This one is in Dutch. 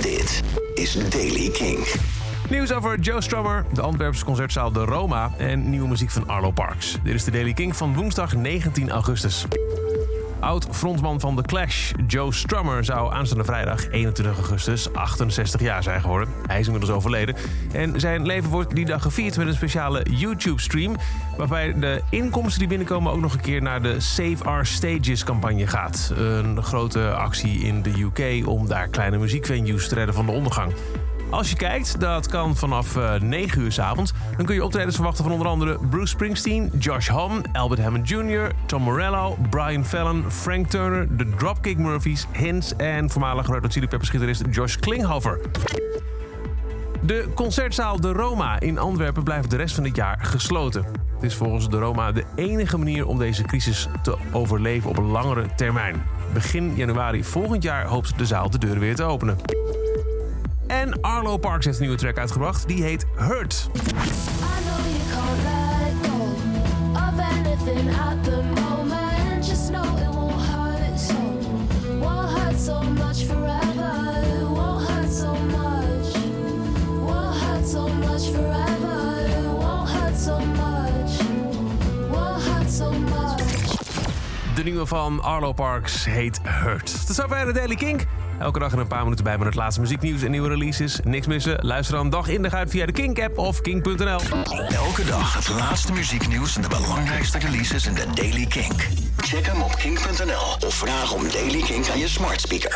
Dit is Daily King. Nieuws over Joe Strummer, de Antwerpse concertzaal De Roma en nieuwe muziek van Arlo Parks. Dit is de Daily King van woensdag 19 augustus. Oud-frontman van The Clash, Joe Strummer, zou aanstaande vrijdag 21 augustus 68 jaar zijn geworden. Hij is inmiddels overleden. En zijn leven wordt die dag gevierd met een speciale YouTube-stream... waarbij de inkomsten die binnenkomen ook nog een keer naar de Save Our Stages campagne gaat. Een grote actie in de UK om daar kleine muziekvenues te redden van de ondergang. Als je kijkt, dat kan vanaf uh, 9 uur s avonds. Dan kun je optredens verwachten van onder andere Bruce Springsteen, Josh Homme, Albert Hammond Jr., Tom Morello, Brian Fallon, Frank Turner, de Dropkick Murphys, Hins en voormalig Red Hot Chili Peppers gitarist Josh Klinghoffer. De concertzaal De Roma in Antwerpen blijft de rest van dit jaar gesloten. Het is volgens De Roma de enige manier om deze crisis te overleven op een langere termijn. Begin januari volgend jaar hoopt de zaal de deuren weer te openen. En Arlo Parks heeft een nieuwe track uitgebracht. Die heet Hurt. De nieuwe van Arlo Parks heet Hurt. Tot zover de Daily Kink. Elke dag er een paar minuten bij met het laatste muzieknieuws en nieuwe releases. Niks missen? Luister dan dag in dag uit via de Kink-app of kink.nl. Elke dag het laatste muzieknieuws en de belangrijkste releases in de Daily Kink. Check hem op kink.nl of vraag om Daily Kink aan je smart speaker.